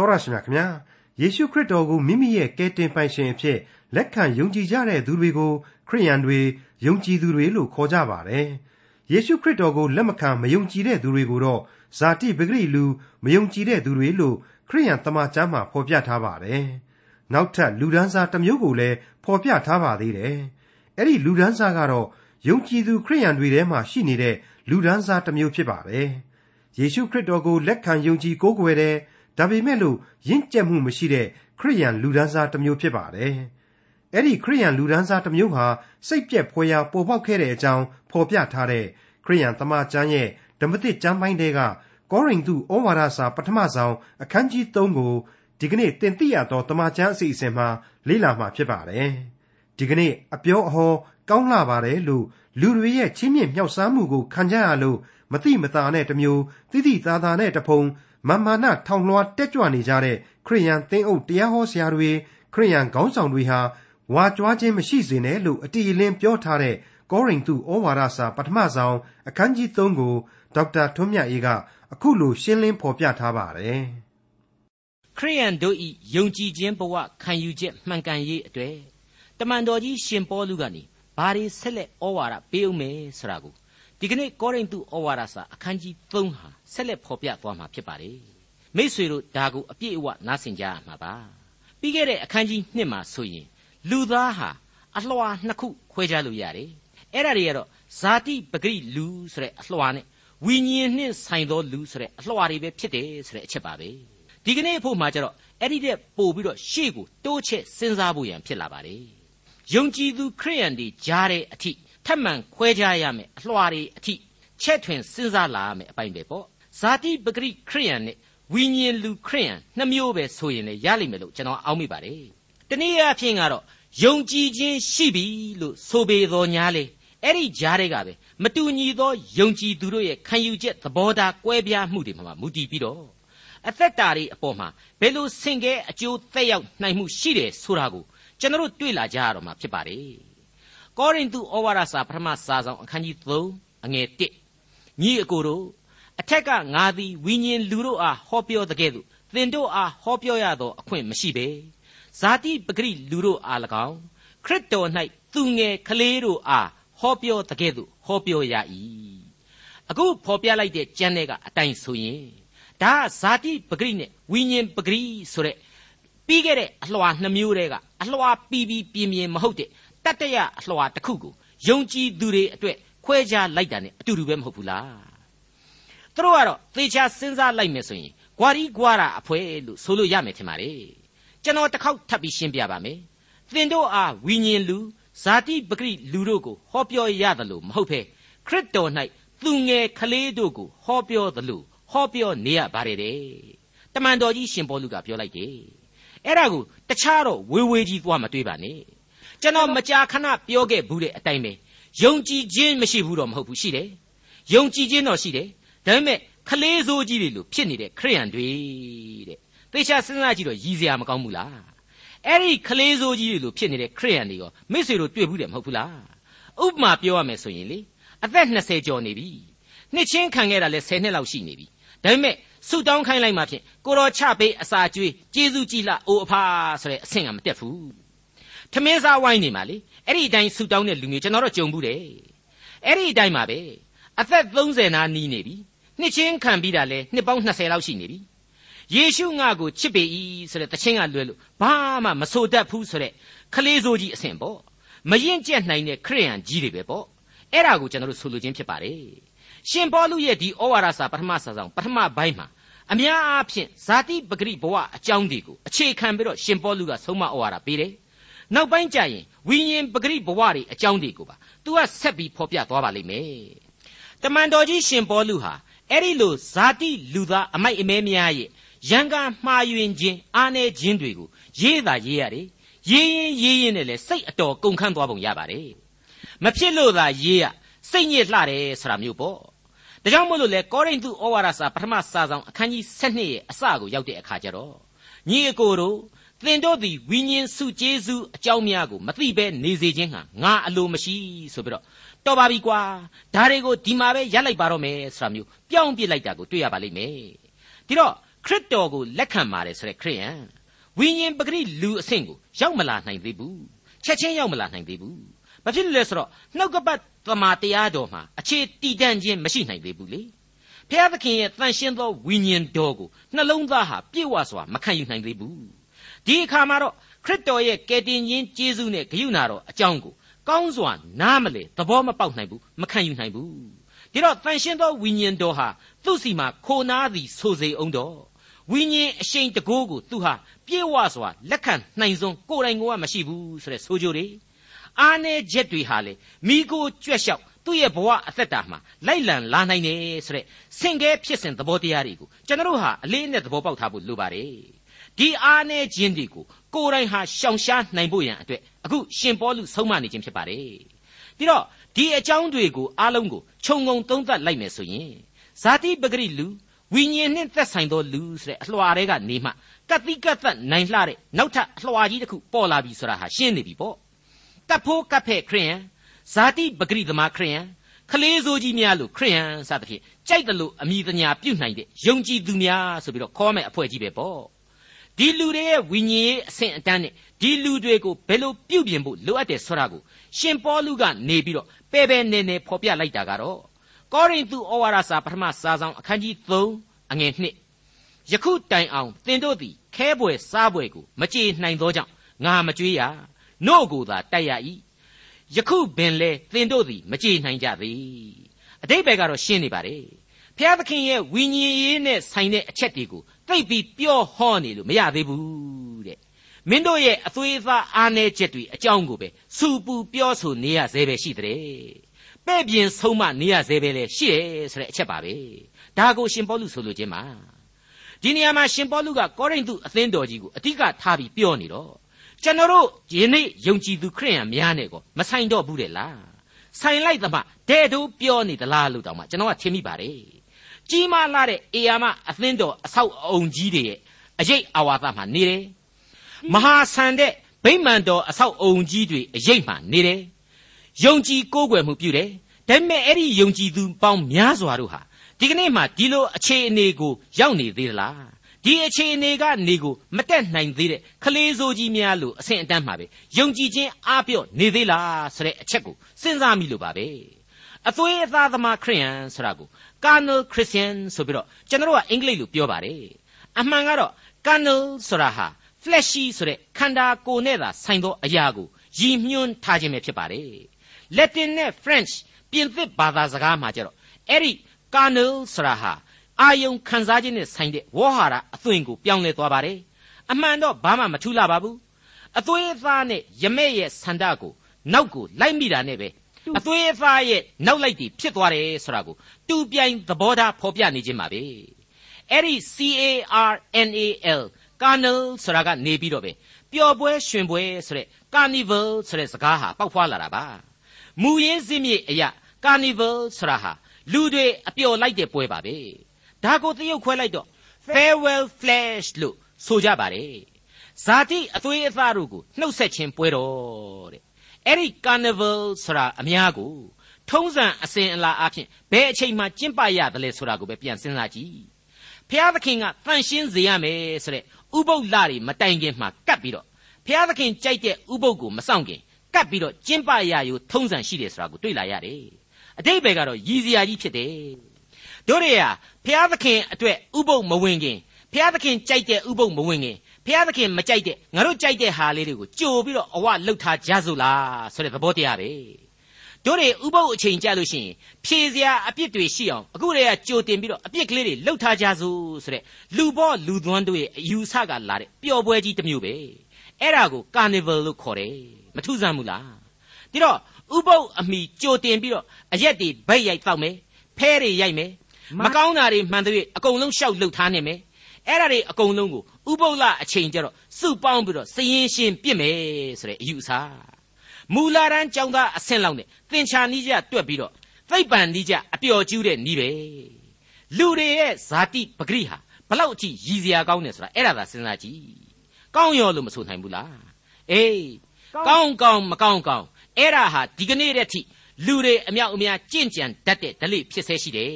တော်ရရှိမြခင်ဗျာယေရှုခရစ်တော်ကိုမိမိရဲ့ကယ်တင်ပိုင်ရှင်အဖြစ်လက်ခံယုံကြည်ကြတဲ့သူတွေကိုခရိယန်တွေယုံကြည်သူတွေလို့ခေါ်ကြပါတယ်ယေရှုခရစ်တော်ကိုလက်မခံမယုံကြည်တဲ့သူတွေကိုတော့ဇာတိပဂရိလူမယုံကြည်တဲ့သူတွေလို့ခရိယန်တမန်ကျမ်းမှာဖော်ပြထားပါတယ်နောက်ထပ်လူဒန်းစားတစ်မျိုးကိုလည်းဖော်ပြထားပါသေးတယ်အဲ့ဒီလူဒန်းစားကတော့ယုံကြည်သူခရိယန်တွေထဲမှာရှိနေတဲ့လူဒန်းစားတစ်မျိုးဖြစ်ပါတယ်ယေရှုခရစ်တော်ကိုလက်ခံယုံကြည်ကိုးကွယ်တဲ့ ဒါပေမဲ့လို့ရင့်ကျက်မှုမရှိတဲ့ခရိယန်လူဒန်းစားတစ်မျိုးဖြစ်ပါတယ်။အဲ့ဒီခရိယန်လူဒန်းစားတစ်မျိုးဟာစိတ်ပြက်ဖွယ်ရာပေါ်ပေါက်ခဲ့တဲ့အကြောင်းဖော်ပြထားတဲ့ခရိယန်တမန်ကျမ်းရဲ့ဓမ္မသစ်ကျမ်းပိုင်းတွေကကောရိန္သုဩဝါဒစာပထမဆုံးအခန်းကြီး3ကိုဒီကနေ့တင်ပြရသောတမန်ကျမ်းအစီအစဉ်မှာလေ့လာမှာဖြစ်ပါတယ်။ဒီကနေ့အပြောအဟောကောင်းလာပါတယ်လို့လူတွေရဲ့ချင်းမြင့်မြောက်စားမှုကိုခံကြရလို့မတိမတာနဲ့တမျိုးတိတိသားသားနဲ့တဖုံ မာမာနထောင်လွှားတက်ကြွနေကြတဲ့ခရိယန်သင်းအုပ်တရားဟောဆရာတွေခရိယန်ခေါင်းဆောင်တွေဟာဝါကြွားခြင်းမရှိစေနဲ့လို့အတီအလင်းပြောထားတဲ့ကောရိန္သုဩဝါဒစာပထမဆုံးအခန်းကြီး3ကိုဒေါက်တာထွန်းမြတ်အေးကအခုလိုရှင်းလင်းဖော်ပြထားပါတယ်။ခရိယန်တို့ဤယုံကြည်ခြင်းဘဝခံယူချက်မှန်ကန်ရေးအတွေ့တမန်တော်ကြီးရှင်ပေါလုကနေဘာတွေဆက်လက်ဩဝါဒပေးအောင်မယ်ဆိုတာကို ဒီကနေ့ကောရိန္သုဩဝါဒစာအခန်းကြီး3ဟာဆက်လက်ဖော်ပြသွားမှာဖြစ်ပါတယ်မိษွေတို့ဒါကိုအပြည့်အဝနားဆင်ကြရမှာပါပြီးခဲ့တဲ့အခန်းကြီး1မှာဆိုရင်လူသားဟာအလွှာနှစ်ခုခွဲခြားလို့ရတယ်အဲ့ဒါတွေကတော့ဇာတိပဂရိလူဆိုတဲ့အလွှာနဲ့ဝိညာဉ်နှင့်ဆိုင်သောလူဆိုတဲ့အလွှာတွေပဲဖြစ်တယ်ဆိုတဲ့အချက်ပါပဲဒီကနေ့အဖို့မှာကျတော့အဲ့ဒီတဲ့ပို့ပြီးတော့ရှေ့ကိုတိုးချက်စဉ်းစားဖို့ရန်ဖြစ်လာပါတယ်ယုံကြည်သူခရိယန်တွေကြားတဲ့အထိထ ပ်မံခွဲခြားရမယ်အလွှာတွေအထိချက်ထွင်စဉ်းစားလာရမယ်အပိုင်းပဲပေါ့ဇာတိပဂရိခရိယန်နဲ့ဝိညာဉ်လူခရိယန်နှစ်မျိုးပဲဆိုရင်လည်းရလိမ့်မယ်လို့ကျွန်တော်အောက်မိပါတယ်တနည်းအားဖြင့်ကတော့ယုံကြည်ခြင်းရှိပြီလို့ဆိုပေတော်ညာလေအဲ့ဒီကြားတွေကပဲမတူညီသောယုံကြည်သူတို့ရဲ့ခံယူချက်သဘောထားကွဲပြားမှုတွေမှာမူတည်ပြီးတော့အသက်တာတွေအပေါ်မှာဘယ်လိုဆင်ကဲအကျိုးသက်ရောက်နိုင်မှုရှိတယ်ဆိုတာကိုကျွန်တော်တို့တွေ့လာကြရတော့မှာဖြစ်ပါတယ် ကောရိန္သုဩဝါဒစာပထမစာဆောင်အခန်းကြီး3အငယ်1ညီအကိုတို့အထက်ကငါသည်ဝိညာဉ်လူတို့အားဟောပြောတဲ့ကဲ့သို့သင်တို့အားဟောပြောရသောအခွင့်မရှိပေဇာတိပဂရိလူတို့အား၎င်းခရစ်တော်၌သူငယ်ကလေးတို့အားဟောပြောတဲ့ကဲ့သို့ဟောပြောရ၏အခုဖော်ပြလိုက်တဲ့ကျမ်းတွေကအတိုင်းဆိုရင်ဒါဇာတိပဂရိနဲ့ဝိညာဉ်ပဂရိဆိုတဲ့ပြီးခဲ့တဲ့အလွှာနှမျိုးတည်းကအလွှာပီပီပြင်းပြင်းမဟုတ်တဲ့ တတ္တရအလွှာတစ်ခုကိုယုံကြည်သူတွေအတွက်ခွဲခြားလိုက်တာ ਨੇ အတူတူပဲမဟုတ်ဘူးလားသူတို့ကတော့သေချာစဉ်းစားလိုက်မယ်ဆိုရင်ဂွာရီဂွာရာအဖွဲလို့ဆိုလို့ရမယ်ထင်ပါလေကျွန်တော်တစ်ခေါက်ထပ်ပြီးရှင်းပြပါမယ်သင်တို့အားဝိညာဉ်လူဇာတိပဂရိလူတို့ကိုဟောပြောရတယ်လို့မဟုတ်ဖဲခရစ်တော်၌သူငယ်ကလေးတို့ကိုဟောပြောသလိုဟောပြောနေရပါတယ်တဲ့တမန်တော်ကြီးရှင်ပေါလုကပြောလိုက်တယ်အဲ့ဒါကိုတခြားတော့ဝေဝေကြီးသွားမတွေးပါနဲ့ ကျွန်တော်မကြာခဏပြောခဲ့ဘူးတဲ့အတိုင်းပဲယုံကြည်ခြင်းမရှိဘူးတော့မဟုတ်ဘူးရှိတယ်ယုံကြည်ခြင်းတော့ရှိတယ်ဒါပေမဲ့ခလေးစိုးကြီးတွေလို့ဖြစ်နေတဲ့ခရိယန်တွေတဲ့သေချာစဉ်းစားကြည့်တော့ရည်စရာမကောင်းဘူးလားအဲ့ဒီခလေးစိုးကြီးတွေလို့ဖြစ်နေတဲ့ခရိယန်တွေရောမိတ်ဆွေတို့တွေ့ဘူးတယ်မဟုတ်ဘူးလားဥပမာပြောရမယ်ဆိုရင်လေအသက်20ကျော်နေပြီနှစ်ချင်းခံခဲ့တာလဲ10နှစ်လောက်ရှိနေပြီဒါပေမဲ့ဆူတောင်းခိုင်းလိုက်မှဖြင့်ကိုတော်ချပေးအစာကျွေးကျေးဇူးကြည်လာအိုအဖာဆိုတဲ့အဆင့်ကမတက်ဘူး ထမင်းစားဝိုင်းနေမှာလေအဲ့ဒီအတိုင်းဆူတောင်းတဲ့လူမျိုးကျွန်တော်တို့ကြုံဘူးတယ်အဲ့ဒီအတိုင်းပါပဲအသက်30နာနီးနေပြီနှစ်ချင်းခံပြီးတာလဲနှစ်ပေါင်း20လောက်ရှိနေပြီယေရှုငါကိုချစ်ပေ၏ဆိုတဲ့တခြင်းကလွယ်လို့ဘာမှမဆိုတတ်ဘူးဆိုတဲ့ခလေးစိုးကြီးအဆင့်ပေါ့မရင်ကျက်နိုင်တဲ့ခရိယန်ကြီးတွေပဲပေါ့အဲ့ဒါကိုကျွန်တော်တို့ဆိုလိုခြင်းဖြစ်ပါတယ်ရှင်ပေါလုရဲ့ဒီဩဝါဒစာပထမစာဆောင်ပထမပိုင်းမှာအများအားဖြင့်ဇာတိပဂရိဘဝအကြောင်းတွေကိုအခြေခံပြီးတော့ရှင်ပေါလုကဆုံးမဩဝါဒပေးတယ် နောက်ပိုင်းကျရင်ဝိညာဉ်ပဂရိဘဝတွေအကြောင်းတွေကိုပါ तू ကဆက်ပြီးဖော်ပြသွားပါလိမ့်မယ်တမန်တော်ကြီးရှင်ပေါလုဟာအဲ့ဒီလိုဇာတိလူသားအမိုက်အမဲများရဲ့ရန်ကန်မှားယွင်းခြင်းအားနည်းခြင်းတွေကိုရေးတာရေးရတယ်ရေးရင်ရေးရင်နဲ့လေစိတ်အတော်ကုန်ခန်းသွားပုံရပါတယ်မဖြစ်လို့သာရေးရစိတ်ညစ်လှတယ်ဆိုတာမျိုးပေါ့ဒါကြောင့်မို့လို့လေကောရိန္သုဩဝါဒစာပထမစာဆောင်အခန်းကြီး7ရဲ့အစကိုရောက်တဲ့အခါကျတော့ညီအကိုတို့ သင်တို့သည်ဝိညာဉ်စုကျေးဇူးအကြောင်းများကိုမသိဘဲနေစေခြင်းဟာငါအလိုမရှိဆိုပြီးတော့တော်ပါပြီကွာဒါတွေကိုဒီမှာပဲရပ်လိုက်ပါတော့မယ်ဆိုတာမျိုးပြောင်းပြစ်လိုက်တာကိုတွေ့ရပါလိမ့်မယ်ဒီတော့ခရစ်တော်ကိုလက်ခံပါတယ်ဆိုတဲ့ခရိယန်ဝိညာဉ်ပဂရိလူအဆင့်ကိုရောက်မလာနိုင်သေးဘူးချက်ချင်းရောက်မလာနိုင်သေးဘူးဘာဖြစ်လို့လဲဆိုတော့နှုတ်ကပတ်သမာတရားတော်မှာအခြေတည်တံ့ခြင်းမရှိနိုင်သေးဘူးလေဖျားသခင်ရဲ့တန်ရှင်းသောဝိညာဉ်တော်ကိုနှလုံးသားဟာပြည့်ဝစွာမခံယူနိုင်သေးဘူး ဒီအခါမှာတော့ခရစ်တော်ရဲ့ကယ်တင်ခြင်းကျေးဇူးနဲ့ဂရုဏာတော်အကြောင်းကိုကောင်းစွာနားမလဲသဘောမပေါက်နိုင်ဘူးမခံယူနိုင်ဘူးဒီတော့တန်ရှင်းသောဝိညာဉ်တော်ဟာသူ့စီမှာခိုနာသည်ဆိုစေအောင်တော့ဝိညာဉ်အရှိန်တကိုးကိုသူဟာပြေဝစွာလက်ခံနိုင်စွန်းကိုယ်တိုင်ကမရှိဘူးဆိုတဲ့ဆိုကြတွေအားနည်းချက်တွေဟာလေမိကိုကြွက်လျှောက်သူ့ရဲ့ဘဝအသက်တာမှာလိုက်လံလာနိုင်တယ်ဆိုတဲ့ဆင်ကဲဖြစ်စဉ်သဘောတရားတွေကိုကျွန်တော်တို့ဟာအလေးအနက်သဘောပေါက်ထားဖို့လိုပါတယ် ဒီအားနည်းခြင်းတွေကိုကိုယ်တိုင်ဟာရှောင်ရှားနိုင်ဖို့ရန်အတွက်အခုရှင်ပေါလုဆုံးမနေခြင်းဖြစ်ပါတယ်ဒီတော့ဒီအကြောင်းတွေကိုအားလုံးကိုခြုံငုံသုံးသပ်လိုက်မယ်ဆိုရင်ဇာတိပဂရိလူဝိညာဉ်နဲ့သက်ဆိုင်သောလူဆိုတဲ့အလွှာတွေကနေမှကတိကသက်နိုင်လှတဲ့နောက်ထပ်အလွှာကြီးတစ်ခုပေါ်လာပြီဆိုတာဟာရှင်းနေပြီပေါ့ကပ်ဖို့ကပ်ဖဲ့ခရိယန်ဇာတိပဂရိသမားခရိယန်ခလေးစိုးကြီးများလို့ခရိယန်စသဖြင့်ကြိုက်တယ်လို့အမိတညာပြုတ်နိုင်တဲ့ယုံကြည်သူများဆိုပြီးတော့ခေါ်မဲ့အဖွဲ့ကြီးပဲပေါ့ ဒီလူတွေရဲ့ဝိညာဉ်ရေးအဆင့်အတန်းနဲ့ဒီလူတွေကိုဘယ်လိုပြုပြင်ဖို့လိုအပ်တယ်ဆိုတာကိုရှင်ပေါလုကနေပြီးတော့ပဲပဲနေနေဖော်ပြလိုက်တာကတော့ကောရိန္သုဩဝါဒစာပထမစာဆောင်အခန်းကြီး3အငယ်1ယခုတိုင်အောင်သင်တို့သည်ခဲပွယ်စားပွယ်ကိုမကြေနိုင်သောကြောင့်ငါမကြွေးရနို့ကိုသာတိုက်ရ၏ယခုပင်လဲသင်တို့သည်မကြေနိုင်ကြသေးအတိတ်ဘယ်ကတော့ရှင်းနေပါတယ်ဖျားသခင်ရဲ့ဝိညာဉ်ရေးနဲ့ဆိုင်တဲ့အချက်တွေကို သိပြီးပြောဟောနေလို့မရသေးဘူးတဲ့မင်းတို့ရဲ့အသွေးအသားအားနည်းချက်တွေအကြောင်းကိုပဲစူပူပြောဆိုနေရသေးပဲရှိတဲ့ပဲ့ပြင်ဆုံးမနေရသေးပဲလေရှိတယ်ဆိုတဲ့အချက်ပါပဲဒါကိုရှင်ပေါလုဆိုလိုခြင်းပါဒီနေရာမှာရှင်ပေါလုကကောရိန္သုအသင်းတော်ကြီးကိုအဓိကထားပြီးပြောနေတော့ကျွန်တော်တို့ယနေ့ယုံကြည်သူခရိယန်များနဲ့ကိုမဆိုင်တော့ဘူးတဲ့လားဆိုင်လိုက်သမှတဲ့တို့ပြောနေသလားလို့တောင်မှကျွန်တော်ကထင်မိပါတယ် ကြီးမားလာတဲ့အေယာမအသင်းတော်အဆောက်အုံကြီးတွေရဲ့အရေးအဝါသမှာနေတယ်မဟာဆန်တဲ့ဗိမာန်တော်အဆောက်အုံကြီးတွေအရေးမှနေတယ်ယုံကြည်ကိုးကွယ်မှုပြုတယ်ဒါပေမဲ့အဲ့ဒီယုံကြည်သူပေါင်းများစွာတို့ဟာဒီကနေ့မှဒီလိုအခြေအနေကိုရောက်နေသေးသလားဒီအခြေအနေကနေကိုမတက်နိုင်သေးတဲ့ခလေးစိုးကြီးများလို့အဆင့်အတန်းမှာပဲယုံကြည်ခြင်းအားပြော့နေသေးလားဆိုတဲ့အချက်ကိုစဉ်းစားမိလို့ပါပဲအသွေးအသားသမားခရိယန်ဆိုတာကို carnal christian ဆိုပြီးတော့ကျွန်တော်တို့ကအင်္ဂလိပ်လိုပြောပါတယ်အမှန်ကတော့ carnal ဆိုတာဟာ fleshy ဆိုတဲ့ခန္ဓာကိုယ်နဲ့သာဆိုင်သောအရာကိုရည်ညွှန်းထားခြင်းပဲဖြစ်ပါတယ် Latin နဲ့ French ပြင်သစ်ဘာသာစကားမှာကျတော့အဲ့ဒီ carnal ဆိုတာဟာအာယုံခံစားခြင်းနဲ့ဆိုင်တဲ့ဝေါဟာရအသွင်ကိုပြောင်းလဲသွားပါတယ်အမှန်တော့ဘာမှမထူးလာပါဘူးအသွေးအသားနဲ့ယမဲ့ရဲ့ဆန္ဒကိုနောက်ကိုလိုက်မိတာနဲ့ပဲ အသွေးအသားရဲ့နောက်လိုက်တည်ဖြစ်သွားတယ်ဆိုတာကိုတူပြိုင်သဘောထားဖော်ပြနေခြင်းပါပဲအဲ့ဒီ C A R N A L carnal ဆိုတာကနေပြီးတော့ပဲပျော်ပွဲရွှင်ပွဲဆိုတဲ့ carnival ဆိုတဲ့စကားဟာပေါက်ဖွာလာတာပါမူရင်းစည်းမြေအရာ carnival ဆိုတာဟာလူတွေအပျော်လိုက်တဲ့ပွဲပါပဲဒါကိုတရုတ်ခွဲလိုက်တော့ farewell flash လို့ဆိုကြပါတယ်ဇာတိအသွေးအသားတို့ကိုနှုတ်ဆက်ခြင်းပွဲတော်တဲ့ အဲ့ဒီ carnival ဆိုတာအများကိုထုံးစံအစဉ်အလာအဖြစ်ဘယ်အချိန်မှကျင့်ပရတယ်လဲဆိုတာကိုပဲပြန်စဉ်းစားကြည့်ဖျားသခင်ကတန့်ရှင်းစေရမယ်ဆိုတဲ့ဥပုပ်လတွေမတိုင်ခင်မှာကပ်ပြီးတော့ဖျားသခင်ကြိုက်တဲ့ဥပုပ်ကိုမဆောင်ခင်ကပ်ပြီးတော့ကျင့်ပရယူထုံးစံရှိတယ်ဆိုတာကိုတွေ့လာရတယ်အတိတ်ဘယ်ကတော့ရည်စရာကြီးဖြစ်တယ်တို့တွေဟာဖျားသခင်အတွက်ဥပုပ်မဝင်ခင်ဖျားသခင်ကြိုက်တဲ့ဥပုပ်မဝင်ခင် ဖျားသခင်မကြိုက်တဲ့ငါတို့ကြိုက်တဲ့ဟာလေးတွေကိုကြိုပြီးတော့အဝလှုပ်ထားကြစို့လားဆိုတဲ့သဘောတရားပဲတို့တွေဥပုပ်အချိန်ကြလို့ရှိရင်ဖြေစရာအပြစ်တွေရှိအောင်အခုတည်းကကြိုတင်ပြီးတော့အပြစ်ကလေးတွေလှုပ်ထားကြစို့ဆိုတဲ့လူဘောလူသွန်းတို့ရဲ့အယူဆကလာတဲ့ပျော်ပွဲကြီးတစ်မျိုးပဲအဲ့ဒါကို carnival လို့ခေါ်တယ်မထူးဆန်းဘူးလားဒီတော့ဥပုပ်အမိကြိုတင်ပြီးတော့အရက်တွေဗိတ်ရိုက်တောက်မယ်ဖဲတွေရိုက်မယ်မကောင်းတာတွေမှန်တဲ့အကုန်လုံးရှောက်လှုပ်ထားနေမယ်အဲ့ဒါတွေအကုန်လုံးကို ဥပုပ်လအချိန်ကျတော့စုပေါင်းပြီးတော့စရင်ရှင်းပြစ်မယ်ဆိုတဲ့အယူအဆမူလာရန်ကြောင့်သားအဆင့်လောက်နဲ့သင်္ချာနီးကြတွက်ပြီးတော့သိပ္ပံနီးကြအပျော်ကျူးတဲ့နီးပဲလူတွေရဲ့ဇာတိပဂရိဟာဘလောက်အထိရည်စရာကောင်းတယ်ဆိုတာအဲ့ဒါသာစဉ်းစားကြည့်ကောင်းရောလို့မဆိုနိုင်ဘူးလားအေးကောင်းကောင်းမကောင်းကောင်းအဲ့ဒါဟာဒီကနေ့တည်းထိလူတွေအမြောက်အများကြင့်ကြံတတ်တဲ့ဓလေ့ဖြစ်ဆဲရှိတယ်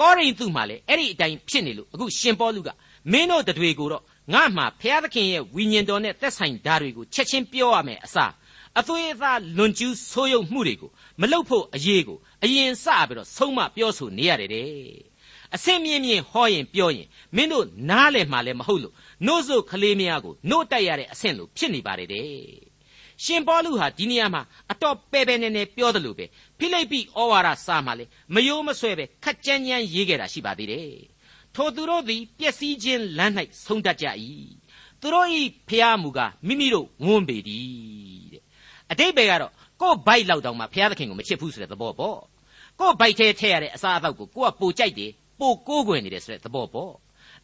ကောရိန္သုမှာလည်းအဲ့ဒီအတိုင်းဖြစ်နေလို့အခုရှင်ပေါလုက မင်းတို့တွေကိုတော့ငါမှဘုရားသခင်ရဲ့ဝိညာဉ်တော်နဲ့သက်ဆိုင်ဓာတ်တွေကိုချက်ချင်းပြောရမယ်အစားအသွေးအသားလွန်ကျူးဆိုးရုံမှုတွေကိုမလုပ်ဖို့အရေးကိုအရင်စပြီးတော့ဆုံးမပြောဆိုနေရတယ်တဲ့အစင်မြင့်မြင့်ဟောရင်ပြောရင်မင်းတို့နားလည်မှလည်းမဟုတ်လို့နှုတ်ဆိုကလေးများကိုနှုတ်တိုက်ရတဲ့အဆင့်လို့ဖြစ်နေပါတယ်တဲ့ရှင်ပေါလုဟာဒီနေရာမှာအတော့ပဲပဲနေနေပြောတယ်လို့ပဲဖိလိပ္ပိဩဝါဒစာမှာလေမယိုးမဆွဲပဲခက်ကြမ်းကြမ်းရေးခဲ့တာရှိပါသေးတယ် ထိုသူတို့သည်ပျက်စီးခြင်းလမ်း၌ဆုံးတတ်ကြ၏သူတို့၏ဖျားမူကားမိမိတို့ဝန်းပေသည်တဲ့အတိတ်ပဲကတော့ကို့ဘိုက်လောက်တောင်မှဘုရားသခင်ကိုမချစ်ဘူးဆိုတဲ့သဘောပေါ့ကို့ဘိုက်ထဲထည့်ရတဲ့အစားအသောက်ကိုကိုကပိုကြိုက်တယ်ပိုကိုးကွယ်နေတယ်ဆိုတဲ့သဘောပေါ့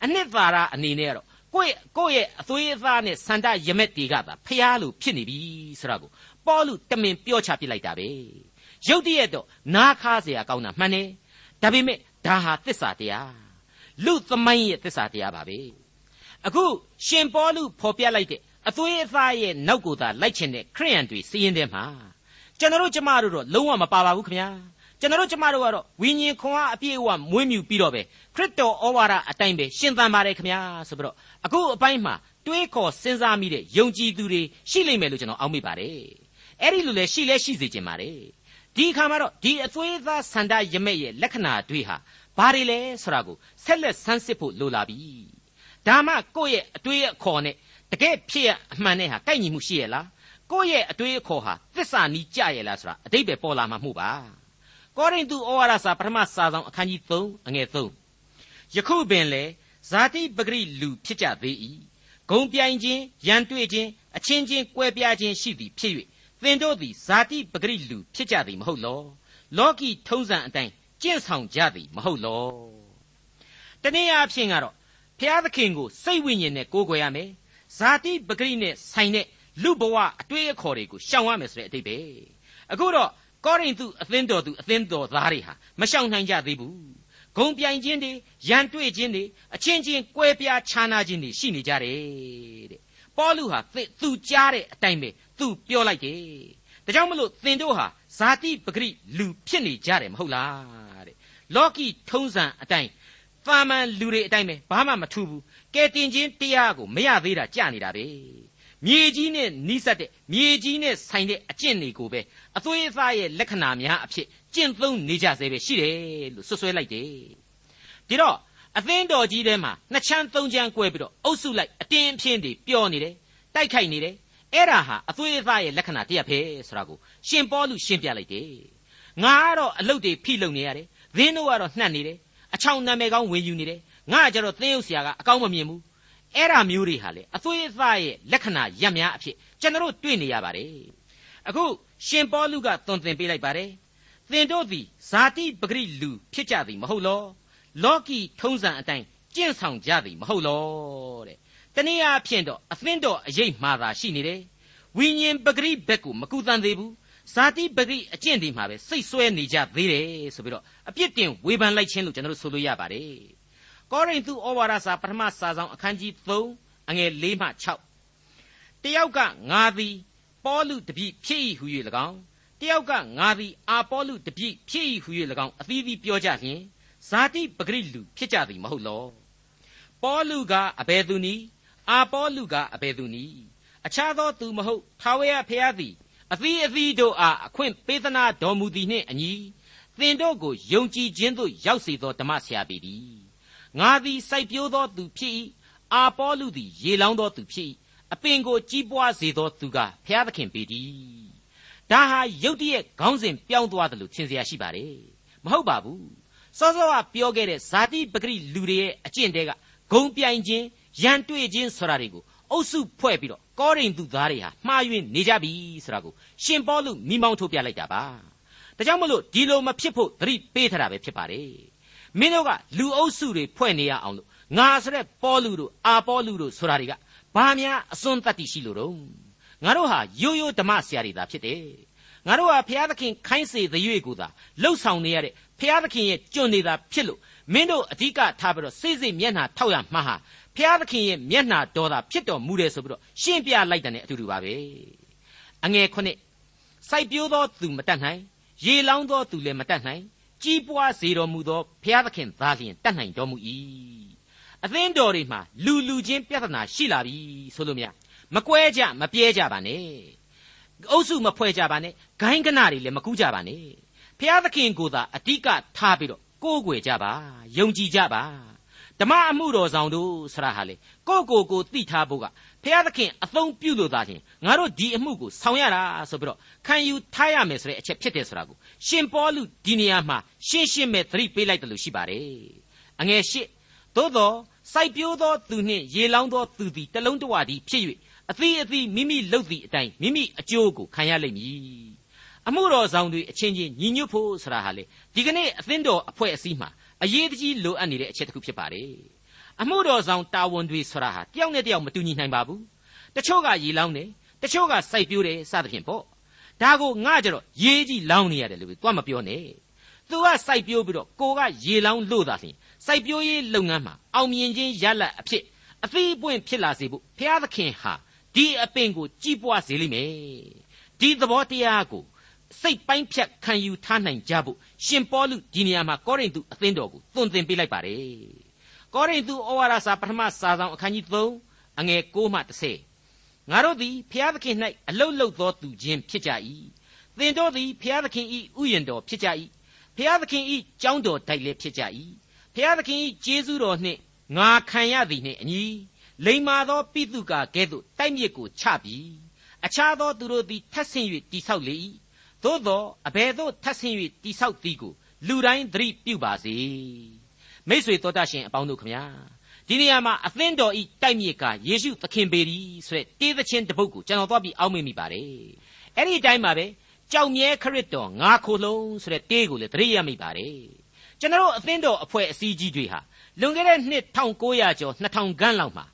အနှစ်သာရအနေနဲ့ကတော့ကိုယ့်ကိုယ့်ရဲ့အသွေးအသားနဲ့စန္ဒရမက်တွေကသာဖျားလို့ဖြစ်နေပြီဆိုတာကိုပေါလုတမင်ပြောချပြလိုက်တာပဲရုတ်တရက်တော့နားခါเสียကောင်းတာမှန်တယ်ဒါပေမဲ့ဒါဟာသစ္စာတရား လူသမိုင်းရဲ့သစ္စာတရားပါပဲအခုရှင်ပေါလုဖော်ပြလိုက်တဲ့အသွေးအသားရဲ့နောက်ကိုသာလိုက်ချင်တဲ့ခရိယန်တွေစီးရင်တဲ့မှာကျွန်တော်တို့ကျမတို့တော့လုံးဝမပါပါဘူးခင်ဗျာကျွန်တော်တို့ကျမတို့ကတော့ဝိညာဉ်ခွန်အားအပြည့်အဝမွေးမြူပြီးတော့ပဲခရစ်တော်ဩဝါဒအတိုင်းပဲရှင်သန်ပါတယ်ခင်ဗျာဆိုပြီးတော့အခုအပိုင်းမှာတွေးခေါ်စဉ်းစားမိတဲ့ယုံကြည်သူတွေရှိလိမ့်မယ်လို့ကျွန်တော်အောက်မိပါတယ်အဲ့ဒီလိုလဲရှိလဲရှိစေချင်ပါတယ်ဒီအခါမှာတော့ဒီအသွေးသားဆန္ဒရမဲ့ရဲ့လက္ခဏာတွေဟာ ဘာတွေလဲဆိုတာကိုဆက်လက်ဆန်းစစ်ဖို့လိုလာပြီဒါမှကိုယ့်ရဲ့အတွေးအခေါ်နဲ့တကယ်ဖြစ်ရအမှန်နဲ့ဟာကိုက်ညီမှုရှိရဲ့လားကိုယ့်ရဲ့အတွေးအခေါ်ဟာသစ္စာနီးကြရဲ့လားဆိုတာအတိတ်ပဲပေါ်လာမှာမှုပါကောရိန္သုဩဝါဒစာပထမစာဆောင်အခန်းကြီး3အငယ်3ယခုပင်လေဇာတိပဂရိလူဖြစ်ကြသေး၏ဂုံပြိုင်ခြင်းရန်တွေ့ခြင်းအချင်းချင်းကွဲပြားခြင်းရှိသည်ဖြစ်၍သင်တို့သည်ဇာတိပဂရိလူဖြစ်ကြသည်မဟုတ်လောလောကီထုံးစံအတိုင်း ကျင့်ဆောင်ကြသည်မဟုတ်လောတနည်းအားဖြင့်ကတော့ဖျားသခင်ကိုစိတ်ဝိညာဉ်နဲ့ကိုးကွယ်ရမယ်ဇာတိပဂရိနဲ့ဆိုင်တဲ့လူဘဝအတွေ့အခေါ်တွေကိုရှောင်ရမယ်ဆိုတဲ့အတိတ်ပဲအခုတော့ကောရိန္သုအသင်းတော်သူအသင်းတော်သားတွေဟာမရှောင်နိုင်ကြသေးဘူးဂုံပြိုင်ခြင်းတွေရန်တွေ့ခြင်းတွေအချင်းချင်းကွဲပြားခြားနာခြင်းတွေရှိနေကြတယ်တဲ့ပေါလုဟာသူကြားတဲ့အတိုင်းပဲသူပြောလိုက်တယ်ဒါကြောင့်မလို့သင်တို့ဟာဇာတိပဂရိလူဖြစ်နေကြတယ်မဟုတ်လားတဲ့ လောကီထုံးစံအတိုင်းသာမန်လူတွေအတိုင်းပဲဘာမှမထူးဘူးကဲတင်ခြင်းတရားကိုမရသေးတာကြာနေတာပဲမြေကြီးနဲ့နီးစပ်တဲ့မြေကြီးနဲ့ဆိုင်တဲ့အကျင့်တွေကိုပဲအသွေးအသားရဲ့လက္ခဏာများအဖြစ်ကျင့်သုံးနေကြစေပဲရှိတယ်လို့ဆွဆွဲလိုက်တယ်ဒီတော့အသင်းတော်ကြီးထဲမှာနှစ်ချမ်းသုံးချမ်းကွဲပြီးတော့အုပ်စုလိုက်အတင်းအဖျင်းတွေပျော်နေတယ်တိုက်ခိုက်နေတယ်အဲ့ဒါဟာအသွေးအသားရဲ့လက္ခဏာတစ်ရပ်ပဲဆိုတာကိုရှင်ပေါလုရှင်းပြလိုက်တယ်ငါကတော့အလုတ်တွေဖိလုံနေရတယ် သင်းတို့ကတော့နှက်နေတယ်အချောင်နာမည်ကောင်းဝင်ယူနေတယ်ငါကြတော့သင်းရုပ်ဆရာကအကောင်းမမြင်ဘူးအဲ့ဒါမျိုးတွေဟာလေအသွေးအသားရဲ့လက္ခဏာရပ်များအဖြစ်ကျွန်တော်တွေ့နေရပါတယ်အခုရှင်ပေါလုကသွန်သင်ပေးလိုက်ပါတယ်သင်တို့သည်ဇာတိပဂရိလူဖြစ်ကြသည်မဟုတ်လောလောကီထုံးစံအတိုင်းကျင့်ဆောင်ကြသည်မဟုတ်လောတဲ့တနည်းအားဖြင့်တော့အသင်းတော်အရေးမှားတာရှိနေတယ်ဝိညာဉ်ပဂရိဘက်ကိုမကူတန်သေးဘူး ဇာတိပဂရိအကျင့်တွေမှာပဲစိတ်ဆွဲနေကြသေးတယ်ဆိုပြီးတော့အပြစ်တင်ဝေဖန်လိုက်ခြင်းလို့ကျွန်တော်တို့ဆိုလို့ရပါတယ်ကောရိန္သုဩဝါဒစာပထမစာဆောင်အခန်းကြီး3အငယ်4မှ6တယောက်ကငါသည်ပေါလုတပိဖြစ်၏ဟု၍၎င်းတယောက်ကငါသည်အာပေါလုတပိဖြစ်၏ဟု၍၎င်းအသီးသီးပြောကြလျင်ဇာတိပဂရိလူဖြစ်ကြသည်မဟုတ်လောပေါလုကအဘယ်သူနည်းအာပေါလုကအဘယ်သူနည်းအခြားသောသူမဟုတ်ထာဝရဘုရားသည် အသီးအသီးတို့အားအခွင့်ပေးသနာတော်မူသည်နှင့်အညီသင်တို့ကိုယုံကြည်ခြင်းသို့ရောက်စေသောဓမ္မဆရာပေသည်ငါသည်စိုက်ပျိုးသောသူဖြစ်၏အာပေါလုသည်ရေလောင်းသောသူဖြစ်၏အပင်ကိုကြီးပွားစေသောသူကဘုရားသခင်ပေတည်းဒါဟာယုတ်တရက်ခေါင်းစဉ်ပြောင်းသွားတယ်လို့ထင်เสียရှိပါတယ်မဟုတ်ပါဘူးစောစောကပြောခဲ့တဲ့ဇာတိပဂရိလူတွေရဲ့အကျင့်တဲကဂုံပြိုင်ခြင်းရန်တွေ့ခြင်းဆိုတာတွေကိုအုပ်စုဖွဲ့ပြီးတော့ ကောရိန္သုသားတွေဟာမှားယွင်းနေကြပြီဆိုတာကိုရှင်ပေါလုမိမောင်းထုတ်ပြလိုက်တာပါဒါကြောင့်မလို့ဒီလိုမဖြစ်ဖို့သတိပေးထားတာပဲဖြစ်ပါတယ်မင်းတို့ကလူအုပ်စုတွေဖွဲ့နေရအောင်လို့ငါဆိုတဲ့ပေါလုတို့အာပေါလုတို့ဆိုတာတွေကဘာများအစွန်းတတ္တိရှိလို့တော့ငါတို့ဟာရိုးရိုးဓမ္မဆရာတွေသာဖြစ်တယ်ငါတို့ဟာဘုရားသခင်ခိုင်းစေသရွေ့ကိုသာလှုပ်ဆောင်နေရတဲ့ဘုရားသခင်ရဲ့ကြွနေတာဖြစ်လို့မင်းတို့အဓိကထားပြီးတော့စိတ်စိတ်မျက်နှာထောက်ရမှာဟာ ဘုရားသခင်ရဲ့မျက်နှာတော်သာဖြစ်တော်မူတယ်ဆိုပြီးတော့ရှင်းပြလိုက်တဲ့အတူတူပါပဲအငယ်ခုနှစ်စိုက်ပျိုးသောသူမတတ်နိုင်ရေလောင်းသောသူလည်းမတတ်နိုင်ကြီးပွားစေတော်မူသောဘုရားသခင်သာလျှင်တတ်နိုင်တော်မူ၏အသင်းတော်တွေမှာလူလူချင်းပြဿနာရှိလာပြီဆိုလို့မြမကွဲကြမပြဲကြပါနဲ့အုပ်စုမဖွဲ့ကြပါနဲ့ဂိုင်းကနတွေလည်းမကူးကြပါနဲ့ဘုရားသခင်ကိုသာအတိကထားပြီးတော့ကိုးကွယ်ကြပါယုံကြည်ကြပါ ဓမ္မအမှုတော်ဆောင်တို့ဆရာဟာလေကိုကိုကိုသိထားဖို့ကဖျားသခင်အသုံးပြုလို့သာချင်းငါတို့ဒီအမှုကိုဆောင်ရတာဆိုပြီးတော့ခံယူထားရမယ်ဆိုတဲ့အချက်ဖြစ်တယ်ဆိုတာကိုရှင်ပေါလုဒီနေရာမှာရှင်းရှင်းပဲသတိပေးလိုက်တယ်လို့ရှိပါတယ်အငယ်ရှိသို့သောစိုက်ပျိုးသောသူနှင့်ရေလောင်းသောသူသည်တလုံးတဝသည်ဖြစ်၍အသီးအသီးမိမိလုပ်သည့်အတိုင်းမိမိအကျိုးကိုခံရလိမ့်မည်အမှုတော်ဆောင်တွေအချင်းချင်းညီညွတ်ဖို့ဆိုတာဟာလေဒီကနေ့အသင်းတော်အဖွဲ့အစည်းမှာ အရေးတကြီးလိုအပ်နေတဲ့အချက်တစ်ခုဖြစ်ပါတယ်အမှုတော်ဆောင်တာဝန်တွေဆိုတာဟာတယောက်နဲ့တယောက်မတူညီနိုင်ပါဘူးတချို့ကရေလောင်းတယ်တချို့ကစိုက်ပျိုးတယ်စသဖြင့်ပေါ့ဒါကိုငါကြတော့ရေးကြီးလောင်းနေရတယ်လို့တွားမပြောနဲ့သူကစိုက်ပျိုးပြီးတော့ကိုကရေလောင်းလို့သာလျှင်စိုက်ပျိုးရေးလုပ်ငန်းမှာအောင်မြင်ခြင်းရလတ်အဖြစ်အသီးပွင့်ဖြစ်လာစေဖို့ဘုရားသခင်ဟာဒီအပင်ကိုကြည်ပွားစေလိမ့်မယ်ဒီသဘောတရားကို စိတ်ပိုင်းဖြတ်ခံယူထားနိုင်ကြဖို့ရှင်ပေါလုဒီနေရာမှာကောရိန္သုအသင်းတော်ကိုသွန်သင်ပေးလိုက်ပါတယ်ကောရိန္သုဩဝါဒစာပထမစာဆောင်အခန်းကြီး3အငယ်6မှ10ငါတို့သည်ဖျားသခင်၌အလုတ်လုတ်သောသူချင်းဖြစ်ကြ၏သင်တို့သည်ဖျားသခင်၏ဥယျာဉ်တော်ဖြစ်ကြ၏ဖျားသခင်၏ကျောင်းတော်တိုက်လည်းဖြစ်ကြ၏ဖျားသခင်၏ကျေးဇူးတော်နှင့်ငါခံရသည်နှင့်အညီလိမ္မာသောပိသုကာကဲ့သို့တိုက်မြစ်ကိုချပြီးအခြားသောသူတို့သည်ထပ်ဆင့်၍တိဆောက်လေ၏ သို့သောအဘယ်သို့ထပ်ဆင့်၍တိဆောက်သည်ကိုလူတိုင်းသတိပြုပါစေမိษွေတော်တတ်ရှင်အပေါင်းတို့ခမညာဒီနေရာမှာအသင်းတော်ဤတိုက်မြစ်ကယေရှုသခင်ပေရီဆိုတဲ့တေးသချင်းတစ်ပုဒ်ကိုကျွန်တော်သွားပြီးအောက်မေ့မိပါတယ်အဲ့ဒီအတိုင်းပါပဲကြောက်မြဲခရစ်တော်ငါခိုလုံးဆိုတဲ့တေးကိုလည်းသတိရမိပါတယ်ကျွန်တော်အသင်းတော်အဖွဲ့အစည်းကြီးတွေဟာလွန်ခဲ့တဲ့နှစ်1900ကျော်2000ခန်းလောက်မှာ